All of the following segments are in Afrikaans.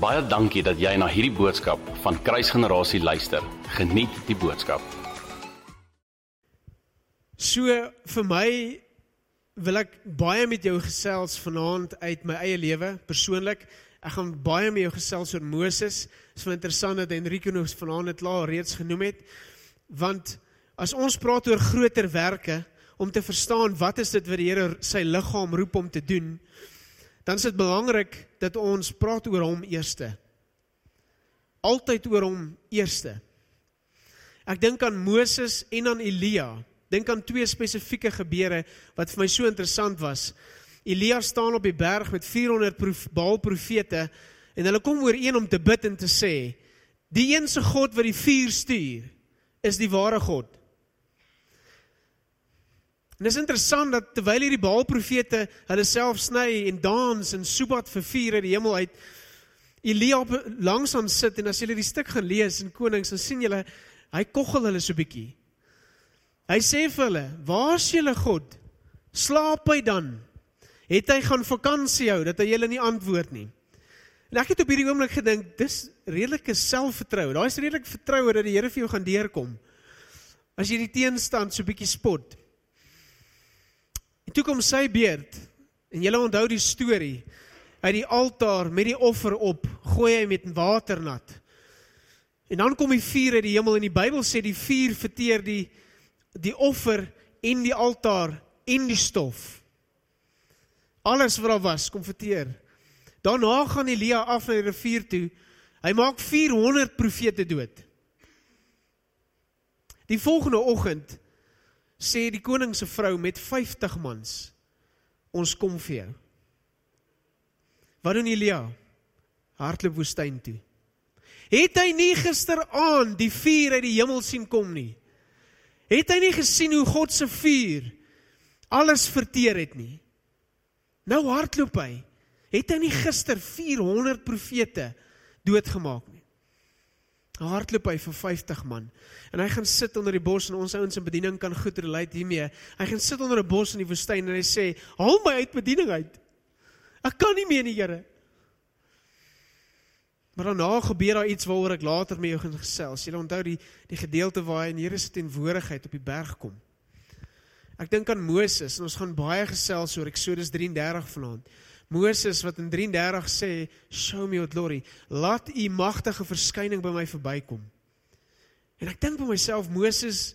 Baie dankie dat jy na hierdie boodskap van Kruisgenerasie luister. Geniet die boodskap. So vir my wil ek baie met jou gesels vanaand uit my eie lewe persoonlik. Ek gaan baie met jou gesels oor Moses. Dit is van interessant dat Enrico nou vanaand dit klaar reeds genoem het. Want as ons praat oor groter werke om te verstaan wat is dit wat die Here sy liggaam roep om te doen, dan is dit belangrik dat ons praat oor hom eerste. Altyd oor hom eerste. Ek dink aan Moses en aan Elia. Dink aan twee spesifieke gebeure wat vir my so interessant was. Elia staan op die berg met 400 prof, Baal profete en hulle kom ooreen om te bid en te sê: "Die een se God wat die vuur stuur, is die ware God." En dit is interessant dat terwyl hierdie Baal profete hulle self sny en dans en soebat vir vuur uit die hemel uit, Elia langsam sit en as jy die stuk gaan lees in Konings, dan sien jy hy koggel hulle so bietjie. Hy sê vir hulle: "Waar is julle God? Slaap hy dan? Het hy gaan vakansie hou dat hy julle nie antwoord nie?" En ek het op hierdie oomblik gedink, dis redelike selfvertroue. Daai is redelik vertroue dat die Here vir jou gaan deurkom. As jy die teenstand so bietjie spot. En toe kom sy beurt. En julle onthou die storie. Uit die altaar met die offer op, gooi hy met water nat. En dan kom die vuur uit die hemel en die Bybel sê die vuur verteer die die offer en die altaar en die stof. Alles wat daar was kom verteer. Daarna gaan Elia af na die rivier toe. Hy maak 400 profete dood. Die volgende oggend sê die koning se vrou met 50 mans ons kom vir jou. Wat doen Elia? Hardloop woestyn toe. Het hy nie gisteraand die vuur uit die hemel sien kom nie? Het hy nie gesien hoe God se vuur alles verteer het nie? Nou hardloop hy. Het hy nie gister 400 profete doodgemaak nie? Hardloop hy vir 50 man. En hy gaan sit onder die bos en ons ouens in bediening kan goed relate hiermee. Hy gaan sit onder 'n bos in die woestyn en hy sê: "Haal my uit bediening uit. Ek kan nie meer nie, Here." Maar daarna gebeur daar iets waaroor ek later met jou gaan gesels. Jy onthou die die gedeelte waar hy in Here se teenwoordigheid op die berg kom. Ek dink aan Moses en ons gaan baie gesels oor Eksodus 33 vanaand. Moses wat in 33 sê, "Show me your glory. Laat u magtige verskyning by my verbykom." En ek dink by myself, Moses,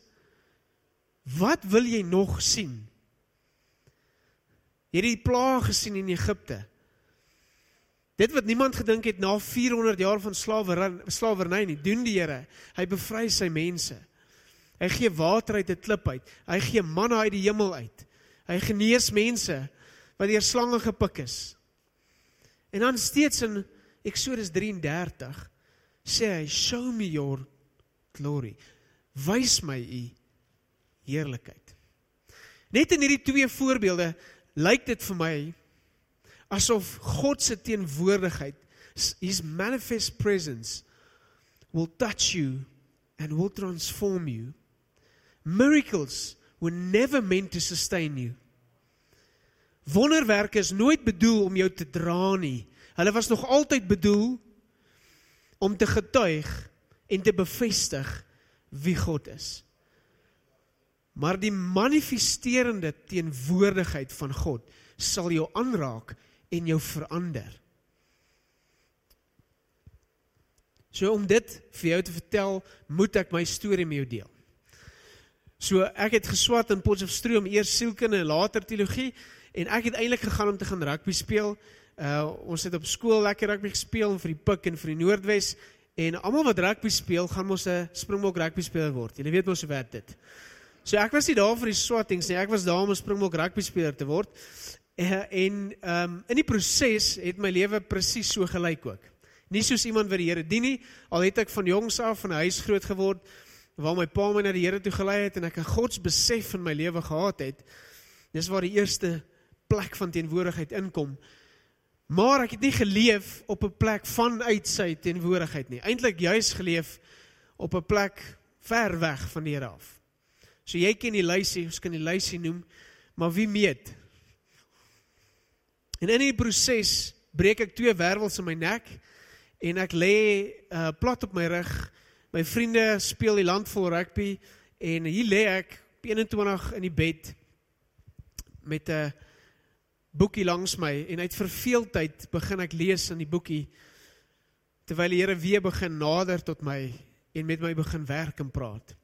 wat wil jy nog sien? Jy het die plaag gesien in Egipte. Dit wat niemand gedink het na 400 jaar van slawerny, slawerny nie, doen die Here. Hy bevry sy mense. Hy gee water uit 'n klip uit. Hy gee manna uit die hemel uit. Hy genees mense wat deur slange gepik is. En dan steeds in Eksodus 33 sê hy, "Show me your glory. Wys my u heerlikheid." Net in hierdie twee voorbeelde lyk dit vir my asof God se teenwoordigheid, his manifest presence will touch you and will transform you. Miracles were never meant to sustain you. Wonderwerke is nooit bedoel om jou te dra nie. Hulle was nog altyd bedoel om te getuig en te bevestig wie God is. Maar die manifesterende teenwoordigheid van God sal jou aanraak en jou verander. So om dit vir jou te vertel, moet ek my storie met jou deel. So ek het geswat in Potchefstroom eers sielkunde en later teologie En ek het eintlik gegaan om te gaan rugby speel. Uh ons het op skool lekker rugby gespeel vir die Pik en vir die Noordwes en almal wat rugby speel, gaan mos 'n Springbok rugby speler word. Julle weet mos hoe werk dit. So ek was nie daar vir die swattings nie. Ek was daar om 'n Springbok rugby speler te word. Uh, en ehm um, in die proses het my lewe presies so gelyk ook. Nie soos iemand wat die Here dien nie, al het ek van jongs af in 'n huis groot geword waar my pa my na die Here toe gelei het en ek 'n godsbesef in my lewe gehad het. Dis waar die eerste plek van teenwoordigheid inkom. Maar ek het nie geleef op 'n plek vanuit sy teenwoordigheid nie. Eintlik juis geleef op 'n plek ver weg van die Here af. So jy ken die lysie, ons kan die lysie noem, maar wie meet? En in die proses breek ek twee wervels in my nek en ek lê uh, plat op my rug. My vriende speel die land vol rugby en hier lê ek 21 in die bed met 'n boekie langs my en uit verveeldheid begin ek lees in die boekie terwyl die Here weer begin nader tot my en met my begin werk en praat.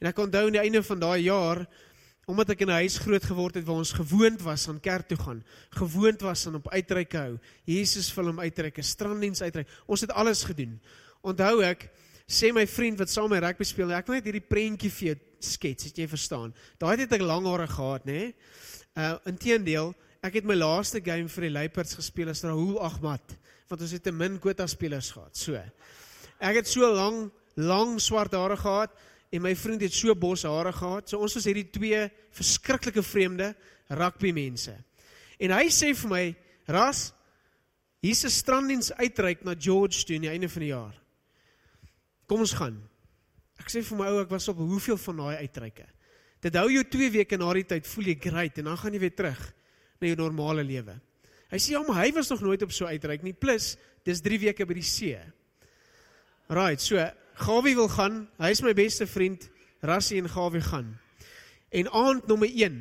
En ek onthou aan die einde van daai jaar omdat ek in 'n huis groot geword het waar ons gewoond was aan kerk toe gaan, gewoond was aan op uitreike hou. Jesus wil hom uitreike, stranddiens uitreik. Ons het alles gedoen. Onthou ek sê my vriend wat saam met my rugby speel, ek wil net hierdie prentjie vir jou skets, het jy verstaan? Daai het ek lang hare gehad, nê? Nee? Uh inteendeel, ek het my laaste game vir die Leopards gespeel as Rahul Ahmad, want ons het te min quota spelers gehad. So. Ek het so lang lang swart hare gehad en my vriend het so bos hare gehad. So ons was hierdie twee verskriklike vreemde rugby mense. En hy sê vir my, "Ras, hier's 'n stranddiens uitreik na George toe aan die einde van die jaar. Kom ons gaan." Ek sê vir my ou, ek was op hoeveel van daai uitreike. Dit hou jou 2 weke na die tyd voel jy great en dan gaan jy weer terug na jou normale lewe. Hy sê ja, maar hy was nog nooit op so uitreik nie. Plus, dis 3 weke by die see. Right, so Gawie wil gaan. Hy is my beste vriend. Rassie en Gawie gaan. En aand nommer 1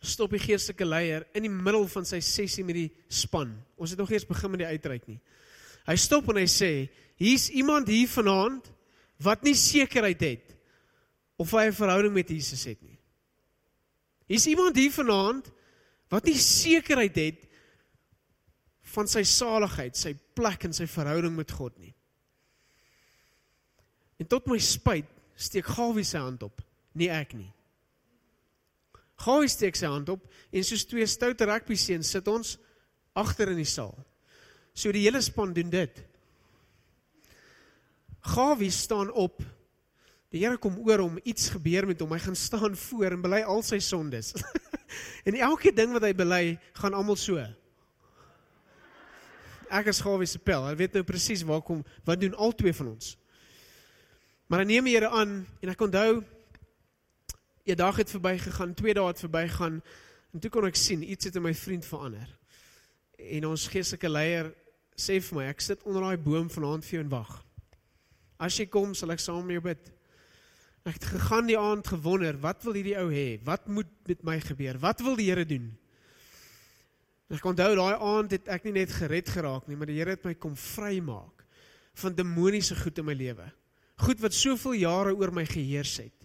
stop die geestelike leier in die middel van sy sessie met die span. Ons het nog eers begin met die uitreik nie. Hy stop en hy sê: "Hier's iemand hier vanaand wat nie sekerheid het of hy 'n verhouding met Jesus het nie. Hier's iemand hier vanaand wat nie sekerheid het van sy saligheid, sy plek en sy verhouding met God nie. En tot my spyt steek Gawie sy hand op, nie ek nie. Gawie steek sy hand op en soos twee stoute rugby seuns sit ons agter in die saal. So die hele span doen dit. Gawie staan op. Die Here kom oor hom, iets gebeur met hom. Hy gaan staan voor en bely al sy sondes. en elke ding wat hy bely, gaan almal so. Ek is Gawie se pel. Hy weet nou presies waar kom wat doen al twee van ons. Maar dan neem die Here aan en ek onthou 'n dag het verbygegaan, twee dae het verbygegaan en toe kon ek sien iets het in my vriend verander. En ons geestelike leier sê vir my, ek sit onder daai boom vanaand vir jou en wag. As jy kom, sal ek saam met jou bid. Ek het gegaan die aand gewonder, wat wil hierdie ou hê? Wat moet met my gebeur? Wat wil die Here doen? Ek onthou daai aand het ek nie net gered geraak nie, maar die Here het my kom vrymaak van demoniese goed in my lewe goed wat soveel jare oor my geheers het.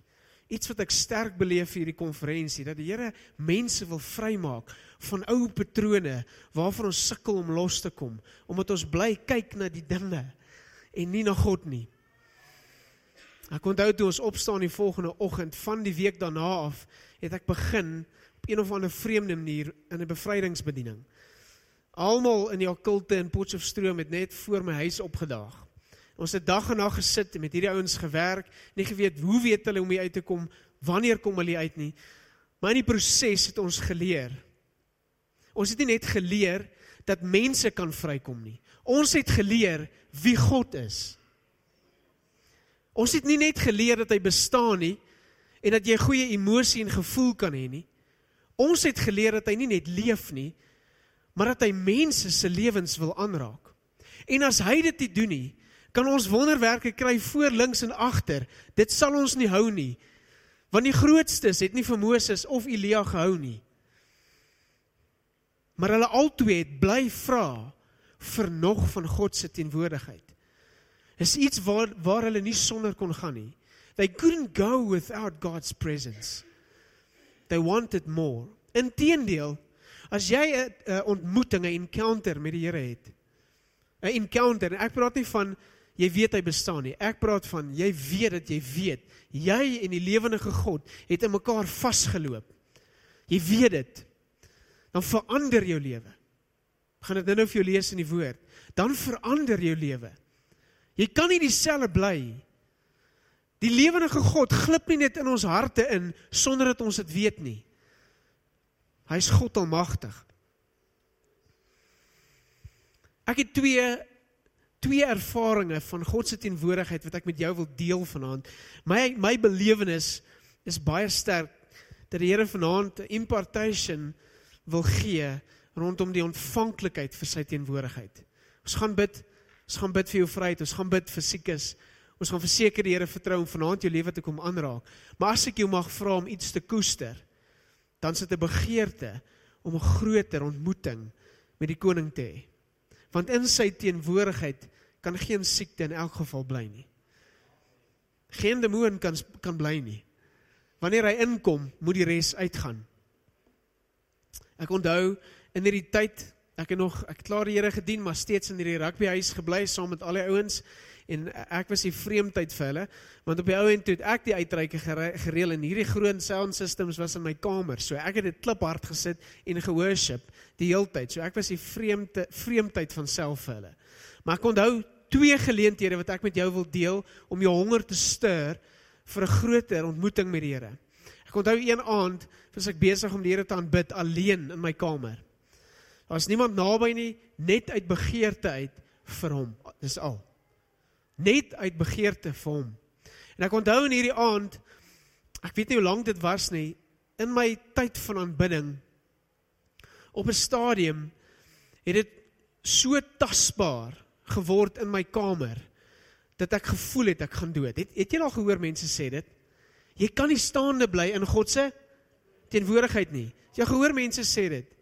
Iets wat ek sterk beleef hier die konferensie dat die Here mense wil vrymaak van ou patrone waarvan ons sukkel om los te kom omdat ons bly kyk na die dinge en nie na God nie. Ek onthou toe ons opstaan die volgende oggend van die week daarna af het ek begin op een of ander vreemde manier in 'n bevrydingsbediening. Almal in die okkulte in Potchefstroom het net voor my huis opgedaag. Ons het dag en nag gesit en met hierdie ouens gewerk, nie geweet hoe weet hulle om hier uit te kom, wanneer kom hulle uit nie. Maar in die proses het ons geleer. Ons het nie net geleer dat mense kan vrykom nie. Ons het geleer wie God is. Ons het nie net geleer dat hy bestaan nie en dat jy goeie emosie en gevoel kan hê nie. Ons het geleer dat hy nie net leef nie, maar dat hy mense se lewens wil aanraak. En as hy dit nie doen nie, kan ons wonderwerke kry voor links en agter. Dit sal ons nie hou nie. Want die grootstes het nie vir Moses of Elia gehou nie. Maar hulle albei het bly vra vir nog van God se teenwoordigheid. Is iets waar waar hulle nie sonder kon gaan nie. They couldn't go without God's presence. They wanted more. Inteendeel, as jy 'n ontmoeting, 'n encounter met die Here het. 'n Encounter, ek praat nie van jy weet hy bestaan nie. Ek praat van jy weet dat jy weet. Jy en die lewendige God het in mekaar vasgeloop. Jy weet dit. Dan verander jou lewe. Gaan dit nou vir jou lees in die woord. Dan verander jou lewe. Jy kan nie dieselfde bly. Die lewendige God glip nie net in ons harte in sonder dat ons dit weet nie. Hy's God almagtig. Ek het twee twee ervarings van God se teenwoordigheid wat ek met jou wil deel vanaand. My my belewenis is baie sterk dat die Here vanaand 'n impartation wil gee rondom die ontvanklikheid vir sy teenwoordigheid. Ons gaan bid Ons gaan bid vir jou vryheid, ons gaan bid vir siekes. Ons gaan verseker die Here vertrou om vanaand jou lewe te kom aanraak. Maar as ek jou mag vra om iets te koester, dan sit 'n begeerte om 'n groter ontmoeting met die koning te hê. Want in sy teenwoordigheid kan geen siekte in elk geval bly nie. Geen demoon kan kan bly nie. Wanneer hy inkom, moet die res uitgaan. Ek onthou in hierdie tyd, ek het nog ek het klaar die Here gedien, maar steeds in hierdie rugbyhuis gebly saam met al die ouens en ek was die vreemdheid vir hulle, want op die ou end toe ek die uitreike gereël en hierdie groot sound systems was in my kamer. So ek het dit kliphard gesit en gehoorship die hele tyd. So ek was die vreemde vreemdheid van self vir hulle. Maar ek onthou twee geleenthede wat ek met jou wil deel om jou honger te stuur vir 'n groter ontmoeting met die Here. Ek onthou een aand was ek besig om die Here te aanbid alleen in my kamer. Daar's niemand naby nie, net uit begeerte uit vir hom. Dis al. Net uit begeerte vir hom. En ek onthou in hierdie aand, ek weet nie hoe lank dit was nie, in my tyd van aanbidding op 'n stadium het dit so tasbaar geword in my kamer dat ek gevoel het ek gaan dood. Het het jy al gehoor mense sê dit? Jy kan nie staande bly in God se teenwoordigheid nie. Jy gehoor mense sê dit.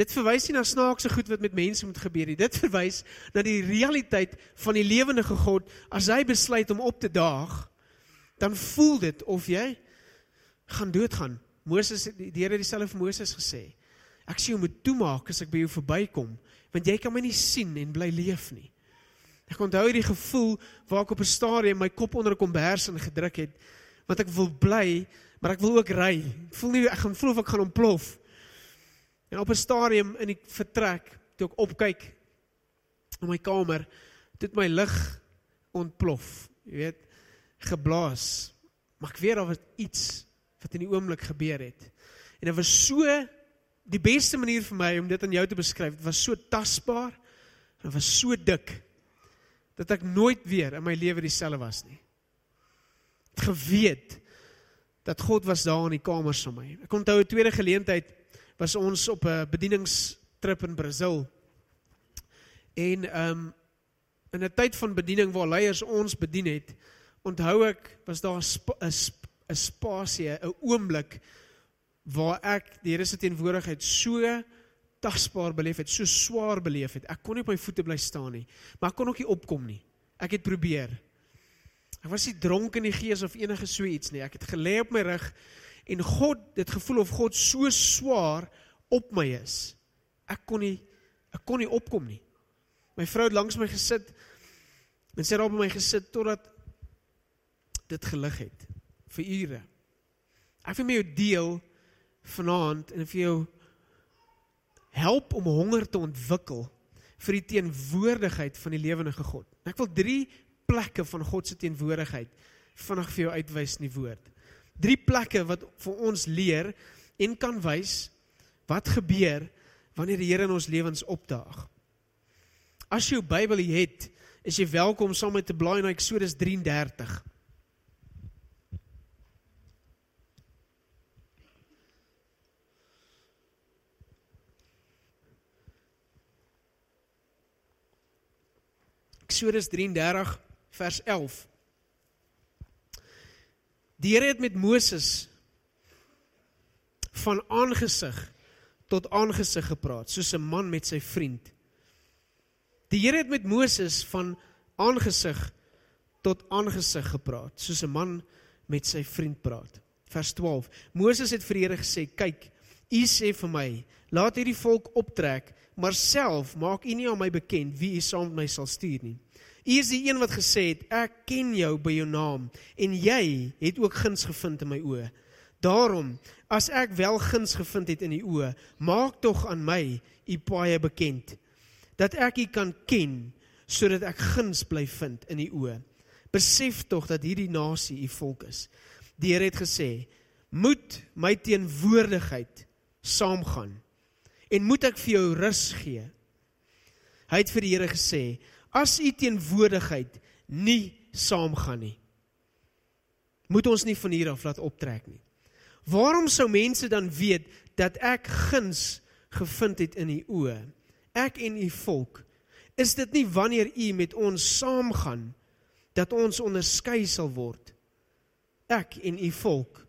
Dit verwys nie na snaakse goed wat met mense moet gebeur nie. Dit verwys na die realiteit van die lewende God. As hy besluit om op te daag, dan voel dit of jy gaan doodgaan. Moses die Here het dieselfde vir Moses gesê. Ek sê jy moet toemaak as ek by jou verbykom, want jy kan my nie sien en bly leef nie. Ek onthou hierdie gevoel waar ek op 'n stadium my kop onder 'n kombers ingedruk het want ek wil bly, maar ek wil ook ry. Ek voel nie ek gaan voel of ek gaan ontplof. En op 'n stadium in die vertrek, toe ek opkyk in my kamer, het my lig ontplof. Jy weet, geblaas. Maar ek weet daar was iets wat in die oomblik gebeur het. En dit was so die beste manier vir my om dit aan jou te beskryf. Dit was so tasbaar. Dit was so dik dat ek nooit weer in my lewe dieselfde was nie. Ek geweet dat God was daar in die kamer saam met my. Ek onthou 'n tweede geleentheid was ons op 'n bedieningstrip in Brasil. En ehm um, in 'n tyd van bediening waar leiers ons bedien het, onthou ek was daar 'n 'n sp spasie, 'n oomblik waar ek die Here se teenwoordigheid so tasbaar beleef het, so swaar beleef het. Ek kon nie op my voete bly staan nie, maar ek kon ook nie opkom nie. Ek het probeer. Ek was nie dronk in die gees of enige so iets nie. Ek het gelê op my rug en God, dit gevoel of God so swaar op my is. Ek kon nie ek kon nie opkom nie. My vrou het langs my gesit en sy het op my gesit totdat dit gelig het vir ure. Ek wil met jou deel vanaand en vir jou help om honger te ontwikkel vir die teenwoordigheid van die lewende God. Ek wil 3 plekke van God se teenwoordigheid vinnig vir jou uitwys in die woord. 3 plekke wat vir ons leer en kan wys wat gebeur wanneer die Here in ons lewens opdaag. As jy jou Bybel het, is jy welkom saam met te blaai na Eksodus 33. Eksodus 33 vers 11. Die Here het met Moses van aangesig tot aangesig gepraat, soos 'n man met sy vriend. Die Here het met Moses van aangesig tot aangesig gepraat, soos 'n man met sy vriend praat. Vers 12. Moses het vir die Here gesê: "Kyk, U sê vir my, laat hierdie volk optrek, maar self maak U nie aan my bekend wie U saam met my sal stuur nie." U is die een wat gesê het ek ken jou by jou naam en jy het ook guns gevind in my oë. Daarom as ek wel guns gevind het in u oë, maak tog aan my u paie bekend dat ek u kan ken sodat ek guns bly vind in u oë. Besef tog dat hierdie nasie u volk is. Die Here het gesê, moet my teenwoordigheid saamgaan en moet ek vir jou rus gee. Hy het vir die Here gesê, as u teenwoordigheid nie saamgaan nie moet ons nie van hier af laat optrek nie waarom sou mense dan weet dat ek guns gevind het in u oë ek en u volk is dit nie wanneer u met ons saamgaan dat ons onderskei sal word ek en u volk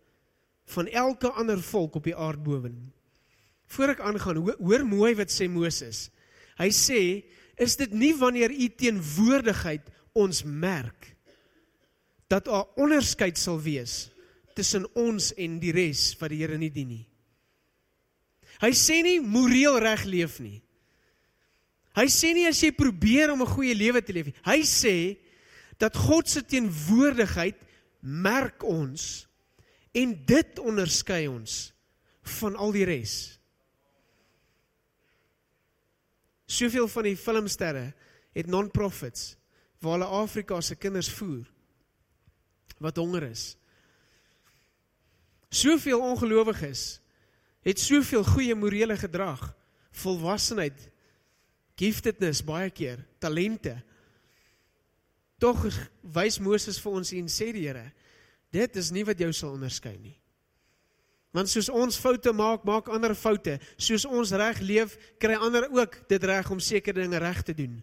van elke ander volk op die aardbowen. Voor ek aangaan, hoor mooi wat sê Moses. Hy sê, is dit nie wanneer u teenwoordigheid ons merk dat 'n onderskeid sal wees tussen ons en die res wat die Here nie dien nie. Hy sê nie moreel reg leef nie. Hy sê nie as jy probeer om 'n goeie lewe te leef nie. Hy sê dat God se teenwoordigheid merk ons en dit onderskei ons van al die res. Soveel van die filmsterre het non-profits waar hulle Afrika se kinders voer wat honger is. Soveel ongelowiges het soveel goeie morele gedrag, volwassenheid, giftedness baie keer, talente. Tog wys Moses vir ons en sê die Here, dit is nie wat jou sal onderskei nie. Want soos ons foute maak, maak ander foute. Soos ons reg leef, kry ander ook dit reg om sekere dinge reg te doen.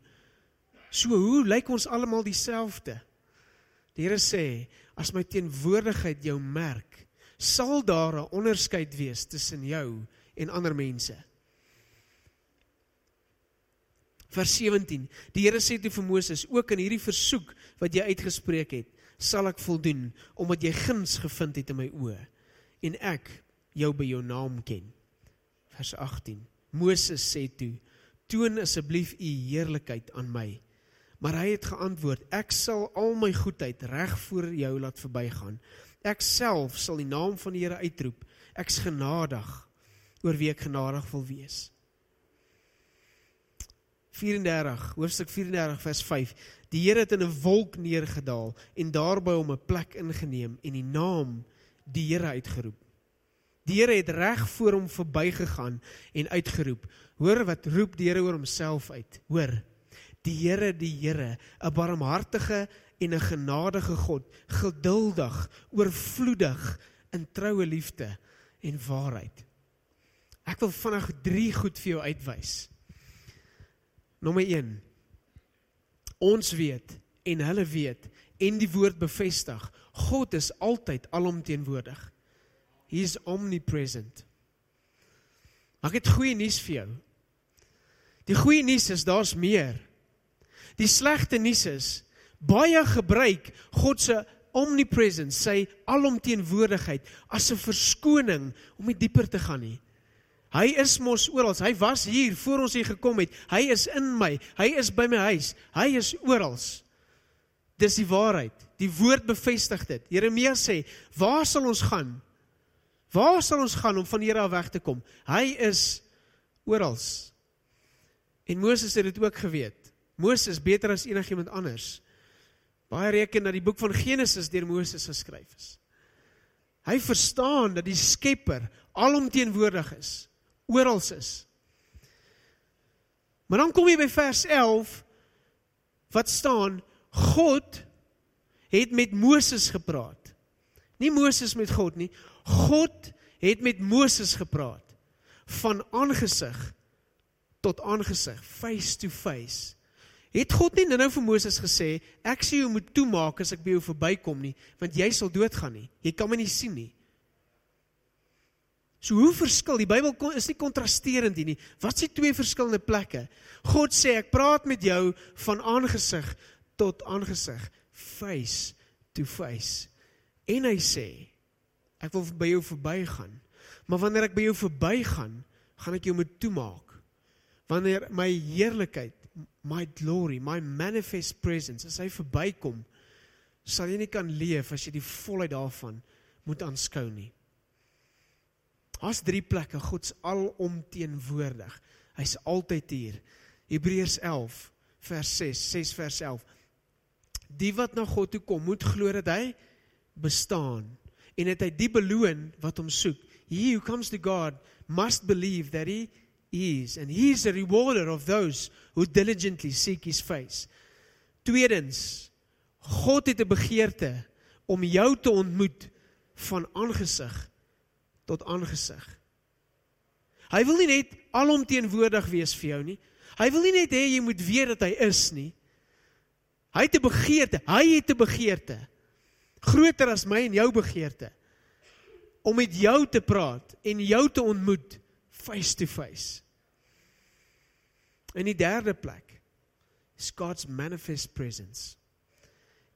So hoe lyk ons almal dieselfde? Die Here sê, as my teenwoordigheid jou merk, sal daar 'n onderskeid wees tussen jou en ander mense. Vers 17. Die Here sê toe vir Moses, ook in hierdie versoek wat jy uitgespreek het, sal ek voldoen omdat jy guns gevind het in my oë en ek jou by jou naam ken. Vers 18. Moses sê toe: "Toon asseblief u heerlikheid aan my." Maar hy het geantwoord: "Ek sal al my goedheid reg voor jou laat verbygaan. Ek self sal die naam van die Here uitroep. Ek's genadig oor wie ek genadig wil wees." 34 hoofstuk 34 vers 5 Die Here het in 'n wolk neergedaal en daarby hom 'n plek ingeneem en die naam die Here uitgeroep. Die Here het reg voor hom verbygegaan en uitgeroep. Hoor wat roep die Here oor homself uit. Hoor. Die Here, die Here, 'n barmhartige en 'n genadige God, geduldig, oorvloedig in troue liefde en waarheid. Ek wil vinnig 3 goed vir jou uitwys. Nommer Ons weet en hulle weet en die woord bevestig. God is altyd alomteenwoordig. He is omnipresent. Ek het goeie nuus vir jou. Die goeie nuus is daar's meer. Die slegte nuus is baie gebruik God se omnipresence, sy alomteenwoordigheid as 'n verskoning om nie dieper te gaan nie. Hy is mos oral. Hy was hier voor ons hier gekom het. Hy is in my. Hy is by my huis. Hy is oral. Dis die waarheid. Die woord bevestig dit. Jeremia sê, "Waar sal ons gaan? Waar sal ons gaan om van hier af weg te kom? Hy is oral." En Moses het dit ook geweet. Moses beter as enigiemand anders. Baie reken dat die boek van Genesis deur Moses geskryf is. Hy verstaan dat die Skepper alomteenwoordig is oral is. Maar dan kom jy by vers 11 wat staan God het met Moses gepraat. Nie Moses met God nie. God het met Moses gepraat van aangesig tot aangesig, face to face. Het God nie nou vir Moses gesê ek sê jy moet toemaak as ek by jou verbykom nie, want jy sal doodgaan nie. Jy kan my nie sien nie. So hoe verskil die Bybel is nie kontrasterend hier nie. Wat is die twee verskillende plekke? God sê ek praat met jou van aangesig tot aangesig, face to face. En hy sê ek wil by jou verbygaan. Maar wanneer ek by jou verbygaan, gaan ek jou moet toemaak. Wanneer my heerlikheid, my glory, my manifest presence as hy verbykom, sal jy nie kan leef as jy die volheid daarvan moet aanskou nie. Daar's drie plekke God's alomteenwoordig. Hy's altyd hier. Hebreërs 11 vers 6, 6 vers 11. Die wat na God toe kom, moet glo dat hy bestaan en dat hy die beloon wat hom soek. He who comes to God must believe that he is and he is a rewarder of those who diligently seek his face. Tweedens, God het 'n begeerte om jou te ontmoet van aangesig tot aangesig. Hy wil nie net alomteenwoordig wees vir jou nie. Hy wil nie net hê jy moet weet dat hy is nie. Hy het 'n begeerte, hy het 'n begeerte. Groter as my en jou begeerte om met jou te praat en jou te ontmoet face to face. In die derde plek is God's manifest presence.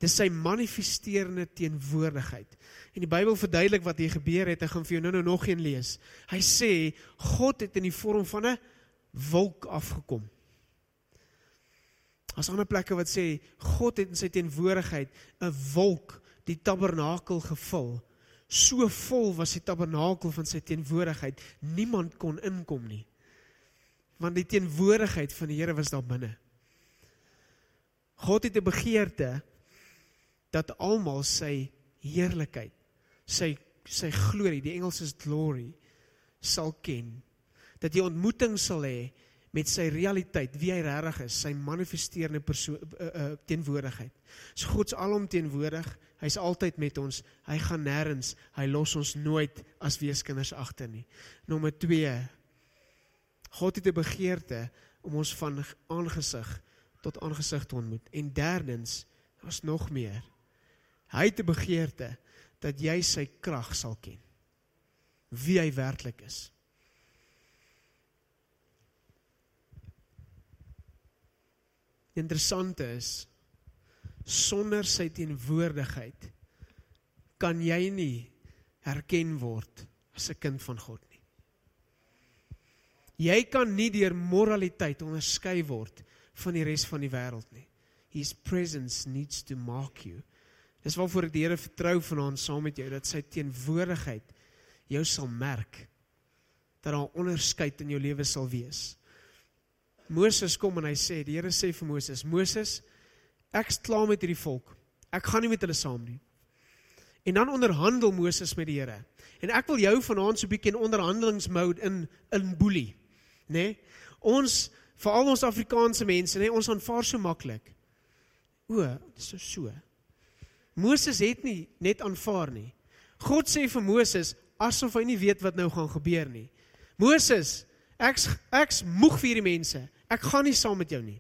Dis sy manifesterende teenwoordigheid. En die Bybel verduidelik wat hier gebeur het. Ek gaan vir jou nou-nou nog een lees. Hy sê God het in die vorm van 'n wolk afgekom. As ander plekke wat sê God het in sy teenwoordigheid 'n wolk die tabernakel gevul. So vol was die tabernakel van sy teenwoordigheid, niemand kon inkom nie. Want die teenwoordigheid van die Here was daar binne. God het 'n begeerte dat almal sy heerlikheid, sy sy glorie, die Engels is glory, sal ken. Dat jy ontmoeting sal hê met sy realiteit, wie hy regtig is, sy manifesterende persoon uh, uh, teenwoordigheid. So God se alom teenwoordig, hy's altyd met ons. Hy gaan nêrens, hy los ons nooit as weeskinders agter nie. Nommer 2. God het 'n begeerte om ons van aangesig tot aangesig te ontmoet. En derdens, daar's nog meer. Hy het 'n begeerte dat jy sy krag sal ken. Wie hy werklik is. Interessant is sonder sy teenwoordigheid kan jy nie herken word as 'n kind van God nie. Jy kan nie deur moraliteit onderskei word van die res van die wêreld nie. His presence needs to mark you. Dis waarvoor ek die Here vertrou vanaand saam met jou dat sy teenwoordigheid jou sal merk. Dat daar onderskeid in jou lewe sal wees. Moses kom en hy sê, die Here sê vir Moses, Moses, ek's klaar met hierdie volk. Ek gaan nie met hulle saam nie. En dan onderhandel Moses met die Here. En ek wil jou vanaand so 'n bietjie in onderhandelingsmode in in boelie, nê? Nee? Ons veral ons Afrikaanse mense, nê, nee, ons aanvaar so maklik. O, dis so so. Moses het nie net aanvaar nie. God sê vir Moses asof hy nie weet wat nou gaan gebeur nie. Moses, ek's ek's moeg vir hierdie mense. Ek gaan nie saam met jou nie.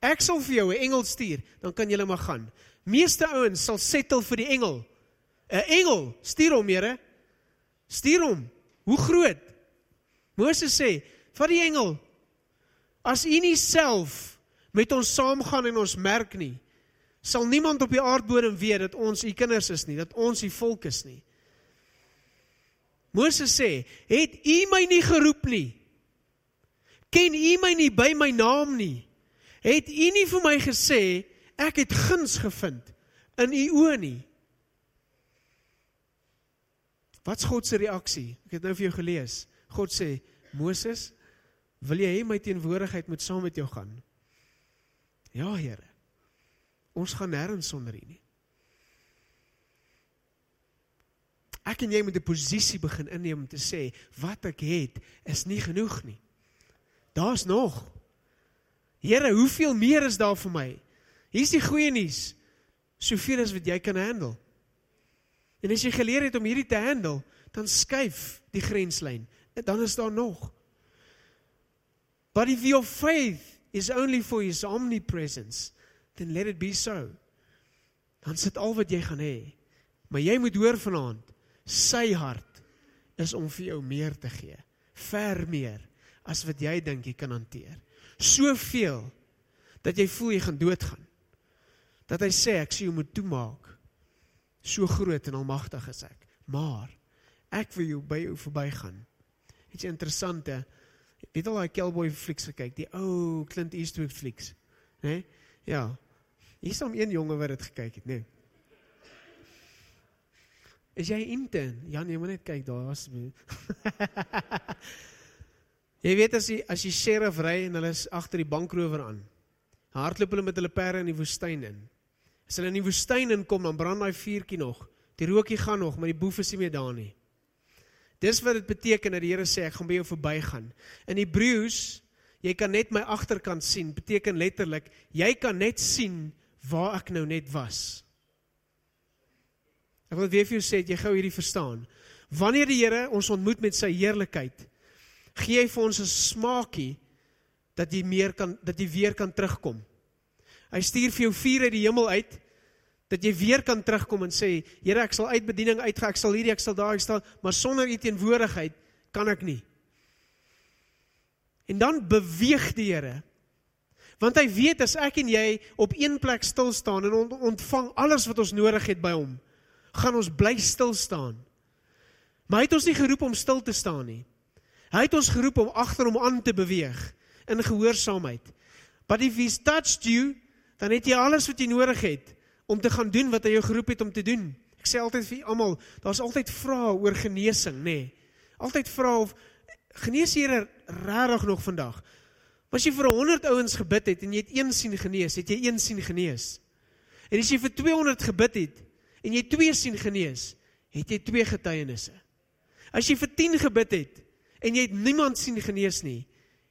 Ek sal vir jou 'n engel stuur, dan kan jy maar gaan. Meeste ouens sal settle vir die engel. 'n Engel, stuur hom, Here. Stuur hom. Hoe groot? Moses sê, "Vat die engel. As u nie self met ons saamgaan en ons merk nie, sal niemand op die aardbodem weet dat ons u kinders is nie, dat ons u volk is nie. Moses sê, "Het u my nie geroep nie? Ken u my nie by my naam nie? Het u nie vir my gesê ek het guns gevind in u oë nie?" Wat's God se reaksie? Ek het nou vir jou gelees. God sê, "Moses, wil jy hê my teenwoordigheid moet saam met jou gaan?" Ja, Here. Ons gaan nêrens sonder U nie. Ek en jy moet 'n posisie begin inneem om te sê wat ek het is nie genoeg nie. Daar's nog. Here, hoeveel meer is daar vir my? Hier's die goeie nuus. Soveel as wat jy kan handle. En as jy geleer het om hierdie te handle, dan skuif die grenslyn. Dan is daar nog. But if your faith is only for his omnipresence, then let it be so. Dan sit al wat jy gaan hê. Maar jy moet hoor vanaand, sy hart is om vir jou meer te gee. Ver meer as wat jy dink jy kan hanteer. Soveel dat jy voel jy gaan doodgaan. Dat hy sê ek sê jy moet toemaak. So groot en almagtig is ek. Maar ek wil jou by jou verbygaan. Dit is interessant hè. Weet al daai cowboy flieks gekyk, die ou Clint Eastwood flieks, né? Nee? Ja, Hier is hom een jonge wat dit gekyk het, nee. Is jy intern? Jan, jy moet net kyk daar asseblief. jy weet as jy as jy sheriff ry en hulle is agter die bankrower aan. Hardloop hulle met hulle perde in die woestyn in. As hulle in die woestyn inkom, dan brand daai vuurtjie nog. Die rookie gaan nog, maar die boef is nie meer daar nie. Dis wat dit beteken dat die Here sê ek gaan by jou verbygaan. In Hebreëus, jy kan net my agterkant sien, beteken letterlik jy kan net sien waar ek nou net was. Ek wil weer vir jou sê, jy gou hierdie verstaan. Wanneer die Here ons ontmoet met sy heerlikheid, gee hy vir ons 'n smaakie dat jy meer kan dat jy weer kan terugkom. Hy stuur vir jou vuur uit die hemel uit dat jy weer kan terugkom en sê, Here, ek sal uit bediening uitgaan, ek sal hierdie, ek sal daai staan, maar sonder u teenwoordigheid kan ek nie. En dan beweeg die Here. Want hy weet as ek en jy op een plek stil staan en ontvang alles wat ons nodig het by hom, gaan ons bly stil staan. Maar hy het ons nie geroep om stil te staan nie. Hy het ons geroep om agter hom aan te beweeg in gehoorsaamheid. But if he's touched you, dan het jy alles wat jy nodig het om te gaan doen wat hy jou geroep het om te doen. Ek sê altyd vir almal, daar's altyd vrae oor genesing, nê. Nee. Altyd vra of genees Here regtig nog vandag? As jy vir 100 ouens gebid het en jy het een sien genees, het jy een sien genees. En as jy vir 200 gebid het en jy twee sien genees, het jy twee getuienisse. As jy vir 10 gebid het en jy het niemand sien genees nie,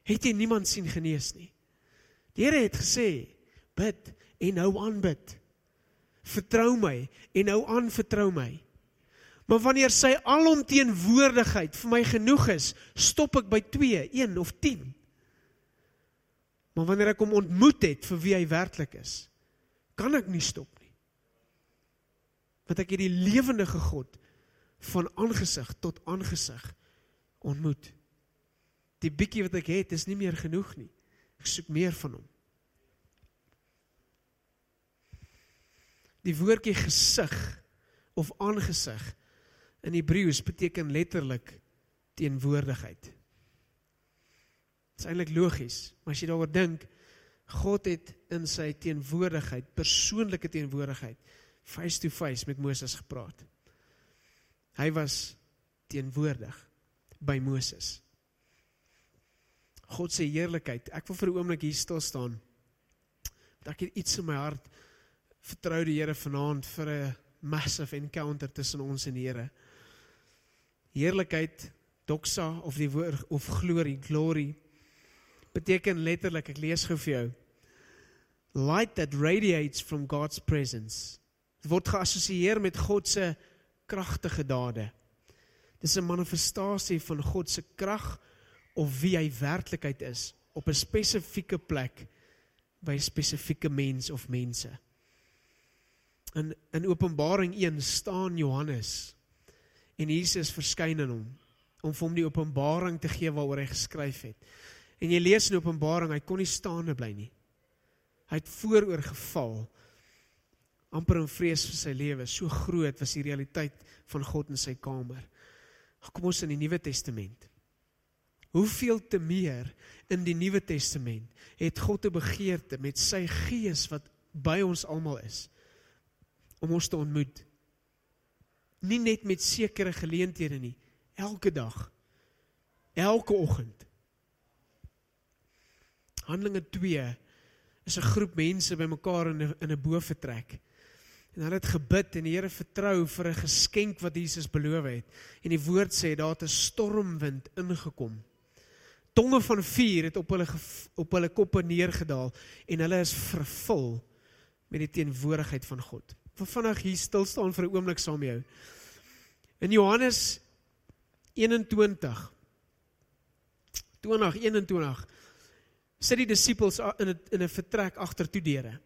het jy niemand sien genees nie. Die Here het gesê, bid en hou aan bid. Vertrou my en hou aan vertrou my. Maar wanneer sy alomteenwoordigheid vir my genoeg is, stop ek by 2, 1 of 10. Maar wanneer ek hom ontmoet het vir wie hy werklik is, kan ek nie stop nie. Want ek het die lewendige God van aangesig tot aangesig ontmoet. Die bietjie wat ek het is nie meer genoeg nie. Ek soek meer van hom. Die woordjie gesig of aangesig in Hebreëus beteken letterlik teenwoordigheid. Dit is eintlik logies, maar as jy daaroor dink, God het in sy teenwoordigheid, persoonlike teenwoordigheid, face to face met Moses gepraat. Hy was teenwoordig by Moses. God se heerlikheid. Ek wil vir 'n oomblik hier stil staan. Dat ek iets in my hart vertrou die Here vanaand vir 'n massive encounter tussen ons en die Here heerlikheid doxa of die woord of glory glory beteken letterlik ek lees gou vir jou light that radiates from God's presence dit word geassosieer met God se kragtige dade dis 'n manifestasie van God se krag of wie hy werklikheid is op 'n spesifieke plek by 'n spesifieke mens of mense in in Openbaring 1 staan Johannes en Jesus verskyn aan hom om vir hom die openbaring te gee waaroor hy geskryf het. En jy lees in Openbaring, hy kon nie staande bly nie. Hy het vooroor geval amper in vrees vir sy lewe. So groot was die realiteit van God in sy kamer. Kom ons in die Nuwe Testament. Hoeveel te meer in die Nuwe Testament het God 'n begeerte met sy gees wat by ons almal is om ons te ontmoet nie net met sekere geleenthede nie, elke dag. Elke oggend. Handelinge 2 is 'n groep mense bymekaar in 'n in 'n boefretrek. En hulle het gebid en die Here vertrou vir 'n geskenk wat Jesus beloof het. En die woord sê daar het 'n stormwind ingekom. Tonge van vuur het op hulle op hulle koppe neergedaal en hulle is vervul met die teenwoordigheid van God wil vinnig hier stil staan vir 'n oomblik saam met jou. In Johannes 21 2021 sit die disippels in 'n in 'n vertrek agter toe deure.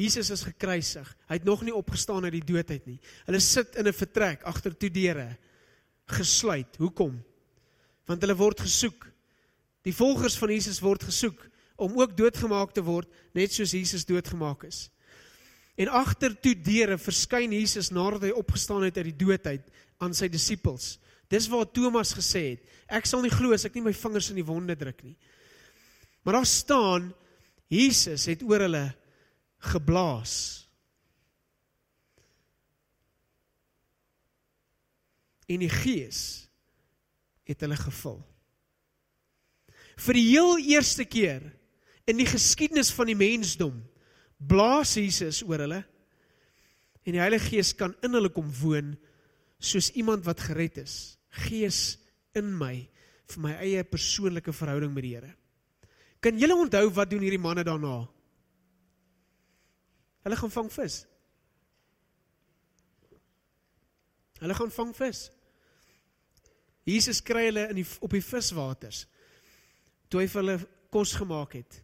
Jesus is gekruisig. Hy het nog nie opgestaan uit die dood uit nie. Hulle sit in 'n vertrek agter toe deure gesluit. Hoekom? Want hulle word gesoek. Die volgers van Jesus word gesoek om ook doodgemaak te word net soos Jesus doodgemaak is. En agter toe deure verskyn Jesus nadat hy opgestaan het uit die dood uit aan sy disippels. Dis waar Thomas gesê het, ek sal nie glo as ek nie my vingers in die wonde druk nie. Maar daar staan Jesus het oor hulle geblaas. En die Gees het hulle gevul. Vir die heel eerste keer in die geskiedenis van die mensdom blaas Jesus oor hulle en die Heilige Gees kan in hulle kom woon soos iemand wat gered is. Gees in my vir my eie persoonlike verhouding met die Here. Kan julle onthou wat doen hierdie manne daarna? Hulle gaan vang vis. Hulle gaan vang vis. Jesus kry hulle in die op die viswaters. Toe hy vir hulle kos gemaak het.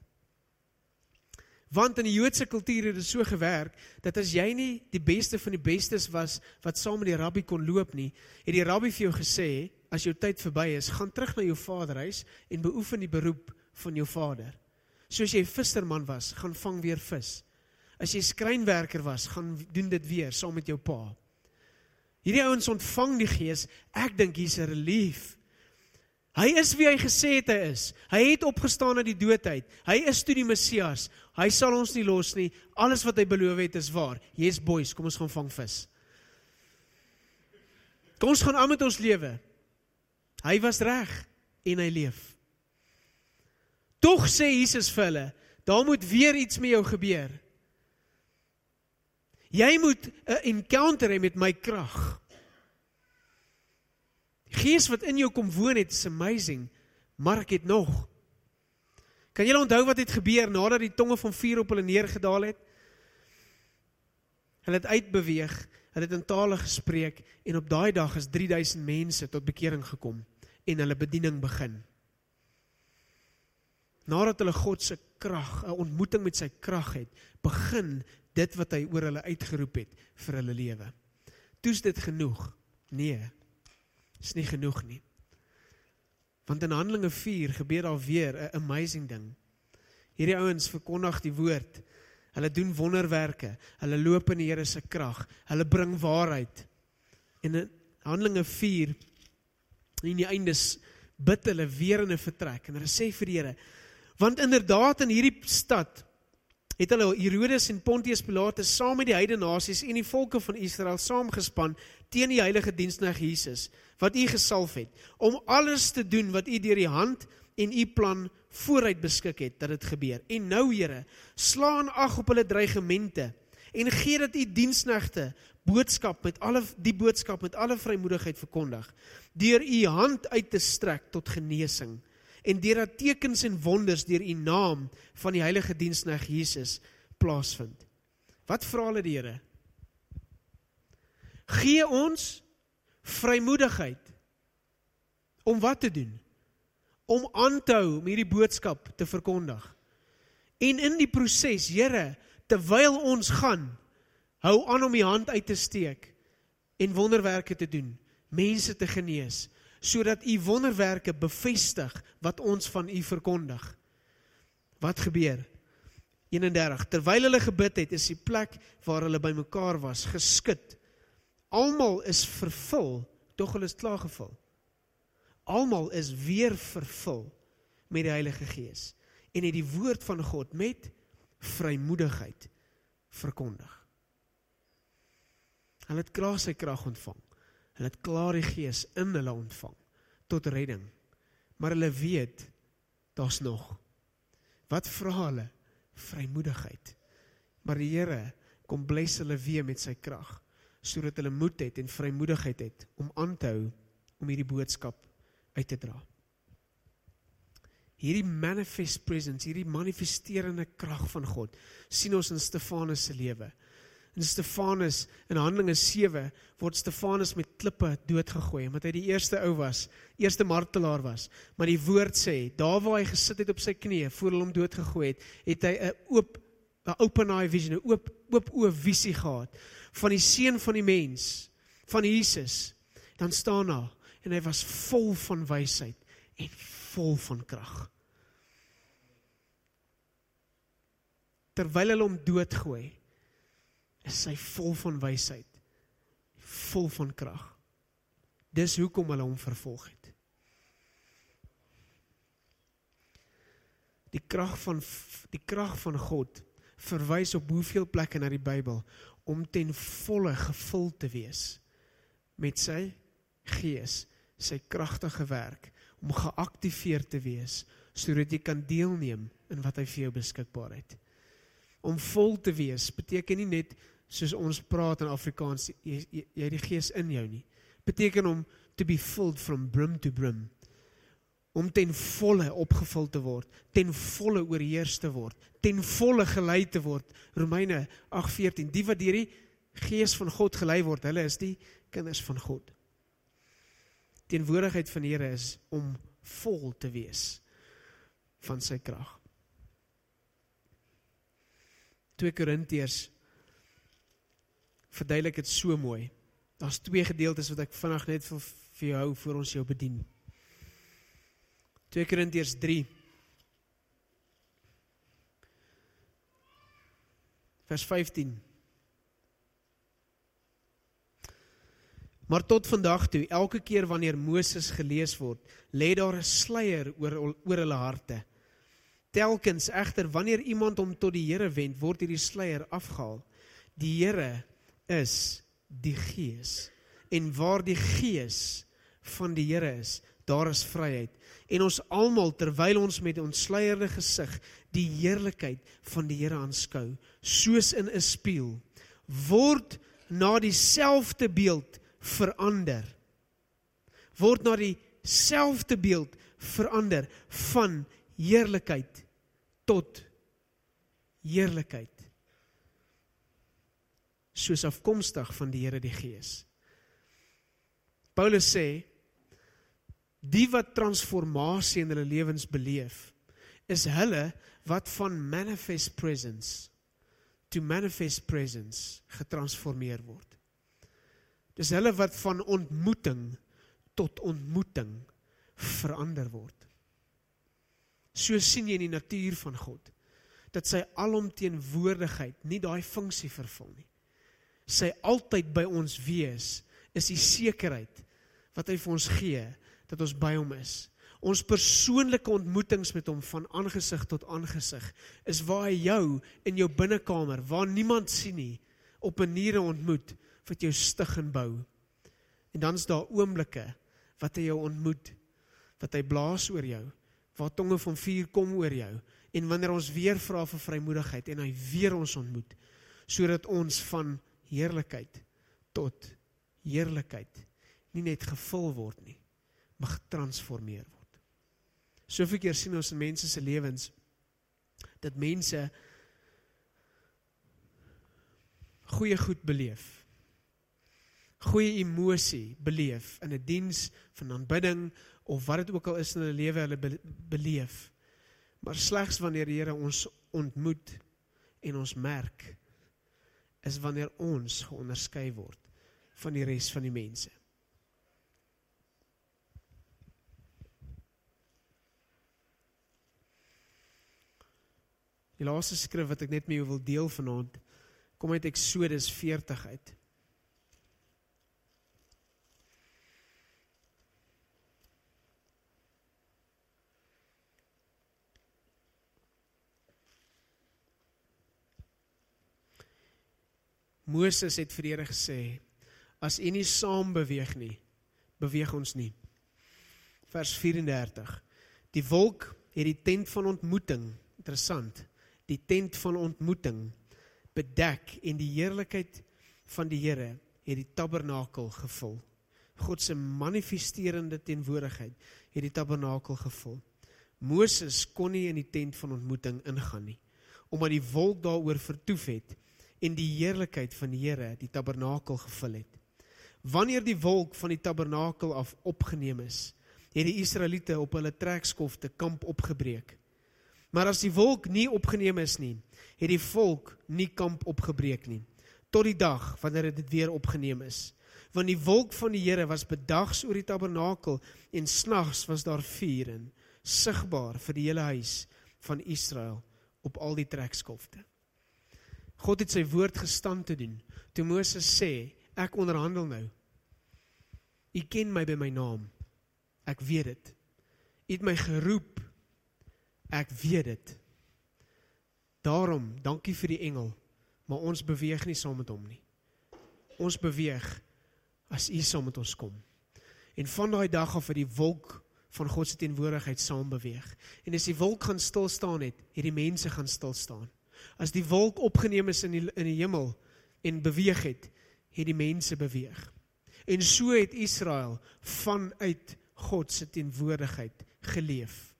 Want in die Joodse kultuur het dit so gewerk dat as jy nie die beste van die bestes was wat saam met die rabbi kon loop nie, het die rabbi vir jou gesê, as jou tyd verby is, gaan terug na jou vaderhuis en beoefen die beroep van jou vader. Soos jy visserman was, gaan vang weer vis. As jy skrynwerker was, gaan doen dit weer saam met jou pa. Hierdie ouens ontvang die Gees. Ek dink hier's 'n relief. Hy is wie hy gesê het hy is. Hy het opgestaan uit die dood uit. Hy is toe die Messias. Hy sal ons nie los nie. Alles wat hy beloof het is waar. Yes boys, kom ons gaan vang vis. Kom ons gaan aan met ons lewe. Hy was reg en hy leef. Tog sê Jesus vir hulle, daar moet weer iets met jou gebeur. Jy moet 'n encounter hê met my krag. Gees wat in jou kom woon het, is amazing. Maar ek het nog. Kan julle onthou wat het gebeur nadat die tonge van vuur op hulle neergedaal het? Hulle het uitbeweeg, hulle het in tale gespreek en op daai dag is 3000 mense tot bekering gekom en hulle bediening begin. Nadat hulle God se krag, 'n ontmoeting met sy krag het, begin dit wat hy oor hulle uitgeroep het vir hulle lewe. Toes dit genoeg? Nee is nie genoeg nie. Want in Handelinge 4 gebeur daar weer 'n amazing ding. Hierdie ouens verkondig die woord. Hulle doen wonderwerke. Hulle loop in die Here se krag. Hulle bring waarheid. En in Handelinge 4 in die eindes bid hulle weer in 'n vertrek en hulle sê vir die Here: "Want inderdaad in hierdie stad het hulle Herodes en Pontius Pilatus saam met die heidene nasies en die volke van Israel saamgespan teen die heilige diensknegt Jesus wat u gesalf het om alles te doen wat u deur die hand en u plan vooruit beskik het dat dit gebeur. En nou Here, slaan ag op hulle dreigemente en gee dat u diensknegte boodskap met alle die boodskap met alle vrymoedigheid verkondig deur u hand uit te strek tot genesing en deur dat tekens en wonders deur u naam van die heilige diensknegt Jesus plaasvind. Wat vra hulle die Here? Gee ons vrymoedigheid om wat te doen? Om aan te hou om hierdie boodskap te verkondig. En in die proses, Here, terwyl ons gaan, hou aan om u hand uit te steek en wonderwerke te doen, mense te genees, sodat u wonderwerke bevestig wat ons van u verkondig. Wat gebeur? 31 Terwyl hulle gebid het, is die plek waar hulle bymekaar was geskud. Almal is vervul, tog hulle is klaar gevul. Almal is weer vervul met die Heilige Gees en het die woord van God met vrymoedigheid verkondig. Hulle het klaar sy krag ontvang. Hulle het klaar die Gees in hulle ontvang tot redding. Maar hulle weet daar's nog. Wat vra hulle? Vrymoedigheid. Maar die Here kom bless hulle weer met sy krag sodat hulle moed het en vrymoedigheid het om aan te hou om hierdie boodskap uit te dra. Hierdie manifest presence, hierdie manifesterende krag van God sien ons in Stefanus se lewe. In Stefanus in Handelinge 7 word Stefanus met klippe doodgegooi omdat hy die eerste ou was, eerste martelaar was. Maar die woord sê, daar waar hy gesit het op sy knieë voor hulle hom doodgegooi het, het hy 'n oop 'n open eye vision, 'n oop oop oë visie gehad van die seun van die mens, van Jesus. Dan staan daar en hy was vol van wysheid en vol van krag. Terwyl hulle hom doodgooi, is hy vol van wysheid, vol van krag. Dis hoekom hulle hom vervolg het. Die krag van die krag van God verwys op hoeveel plekke in die Bybel om ten volle gevul te wees met sy gees, sy kragtige werk, om geaktiveer te wees sodat jy kan deelneem in wat hy vir jou beskikbaar het. Om vol te wees beteken nie net soos ons praat in Afrikaans jy jy, jy die gees in jou nie. Beteken om to be filled from brim to brim. Om ten volle opgevul te word ten volle oorheers te word ten volle gelei te word. Romeine 8:14 die wat deur die gees van God gelei word hulle is die kinders van God. Teenwoordigheid van die Here is om vol te wees van sy krag. 2 Korintiërs verduidelik dit so mooi. Daar's twee gedeeltes wat ek vinnig net vir vir jou voor ons jou bedien. 2 Korintiërs 3 vers 15 Maar tot vandag toe, elke keer wanneer Moses gelees word, lê daar 'n sluier oor oor hulle harte. Telkens egter wanneer iemand hom tot die Here wend, word hierdie sluier afgehaal. Die Here is die Gees. En waar die Gees van die Here is, daar is vryheid. En ons almal terwyl ons met ontsluierde gesig die heerlikheid van die Here aanskou, soos in 'n spieël, word na dieselfde beeld verander. Word na dieselfde beeld verander van heerlikheid tot heerlikheid. Soos afkomstig van die Here die Gees. Paulus sê die wat transformasie in hulle lewens beleef is hulle wat van manifest presence to manifest presence getransformeer word. Dis hulle wat van ontmoeting tot ontmoeting verander word. So sien jy in die natuur van God dat sy alomteenwoordigheid nie daai funksie vervul nie. Sy altyd by ons wees is die sekerheid wat hy vir ons gee dat ons by hom is. Ons persoonlike ontmoetings met hom van aangesig tot aangesig is waar hy jou in jou binnekamer waar niemand sien nie op 'n maniere ontmoet wat jou stig en bou. En dan's daar oomblikke wat hy jou ontmoet, wat hy blaas oor jou, waar tonge van vuur kom oor jou en wanneer ons weer vra vir vrymoedigheid en hy weer ons ontmoet sodat ons van heerlikheid tot heerlikheid nie net gevul word nie, maar getransformeer word. Soveel keer sien ons in mense se lewens dat mense goeie goed beleef goeie emosie beleef in 'n die diens van aanbidding of wat dit ook al is in hulle lewe hulle be beleef. Maar slegs wanneer die Here ons ontmoet en ons merk is wanneer ons geonderskei word van die res van die mense. Die laaste skrif wat ek net met jou wil deel vanaand kom uit Eksodus 40 uit. Moses het vir die Here gesê: As U nie saam beweeg nie, beweeg ons nie. Vers 34. Die wolk het die tent van ontmoeting, interessant, die tent van ontmoeting bedek en die heerlikheid van die Here het die tabernakel gevul. God se manifesterende teenwoordigheid het die tabernakel gevul. Moses kon nie in die tent van ontmoeting ingaan nie omdat die wolk daaroor vertoef het en die heerlikheid van die Here die tabernakel gevul het. Wanneer die wolk van die tabernakel af opgeneem is, het die Israeliete op hulle trekskofte kamp opgebreek. Maar as die wolk nie opgeneem is nie, het die volk nie kamp opgebreek nie tot die dag wanneer dit weer opgeneem is. Want die wolk van die Here was bedags oor die tabernakel en snags was daar vuur in, sigbaar vir die hele huis van Israel op al die trekskofte. God het sy woord gestand te doen. Toe Moses sê, ek onderhandel nou. U ken my by my naam. Ek weet dit. U het my geroep. Ek weet dit. Daarom, dankie vir die engel, maar ons beweeg nie saam met hom nie. Ons beweeg as u saam met ons kom. En van daai dag af het die wolk van God se teenwoordigheid saam beweeg. En as die wolk gaan stil staan het, het die mense gaan stil staan. As die wolk opgeneem is in die in die hemel en beweeg het, het die mense beweeg. En so het Israel vanuit God se teenwoordigheid geleef.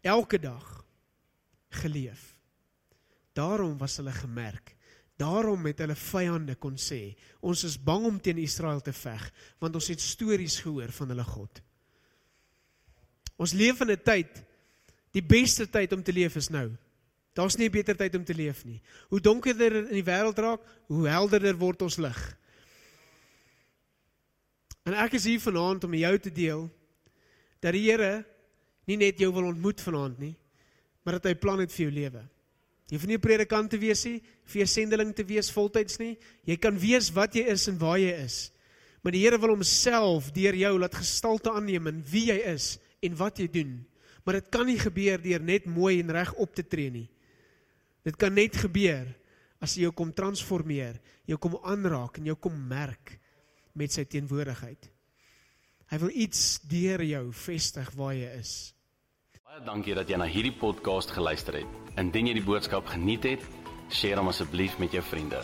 Elke dag geleef. Daarom was hulle gemerk. Daarom het hulle vyande kon sê, ons is bang om teen Israel te veg, want ons het stories gehoor van hulle God. Ons leef in 'n tyd die beste tyd om te leef is nou. Daar's nie 'n beter tyd om te leef nie. Hoe donkerder in die wêreld raak, hoe helderder word ons lig. En ek is hier vanaand om jou te deel dat die Here nie net jou wil ontmoet vanaand nie, maar dat hy plan het vir jou lewe. Jy hoef nie 'n predikant te wees nie, vir 'n sendeling te wees voltyds nie. Jy kan wees wat jy is en waar jy is. Maar die Here wil homself deur jou laat gestalte aanneem in wie jy is en wat jy doen. Maar dit kan nie gebeur deur net mooi en reg op te tree nie. Dit kan net gebeur as jy jou kom transformeer, jou kom aanraak en jou kom merk met sy teenwoordigheid. Hy wil iets deur jou vestig waar jy is. Baie dankie dat jy na hierdie podcast geluister het. Indien jy die boodskap geniet het, deel hom asseblief met jou vriende.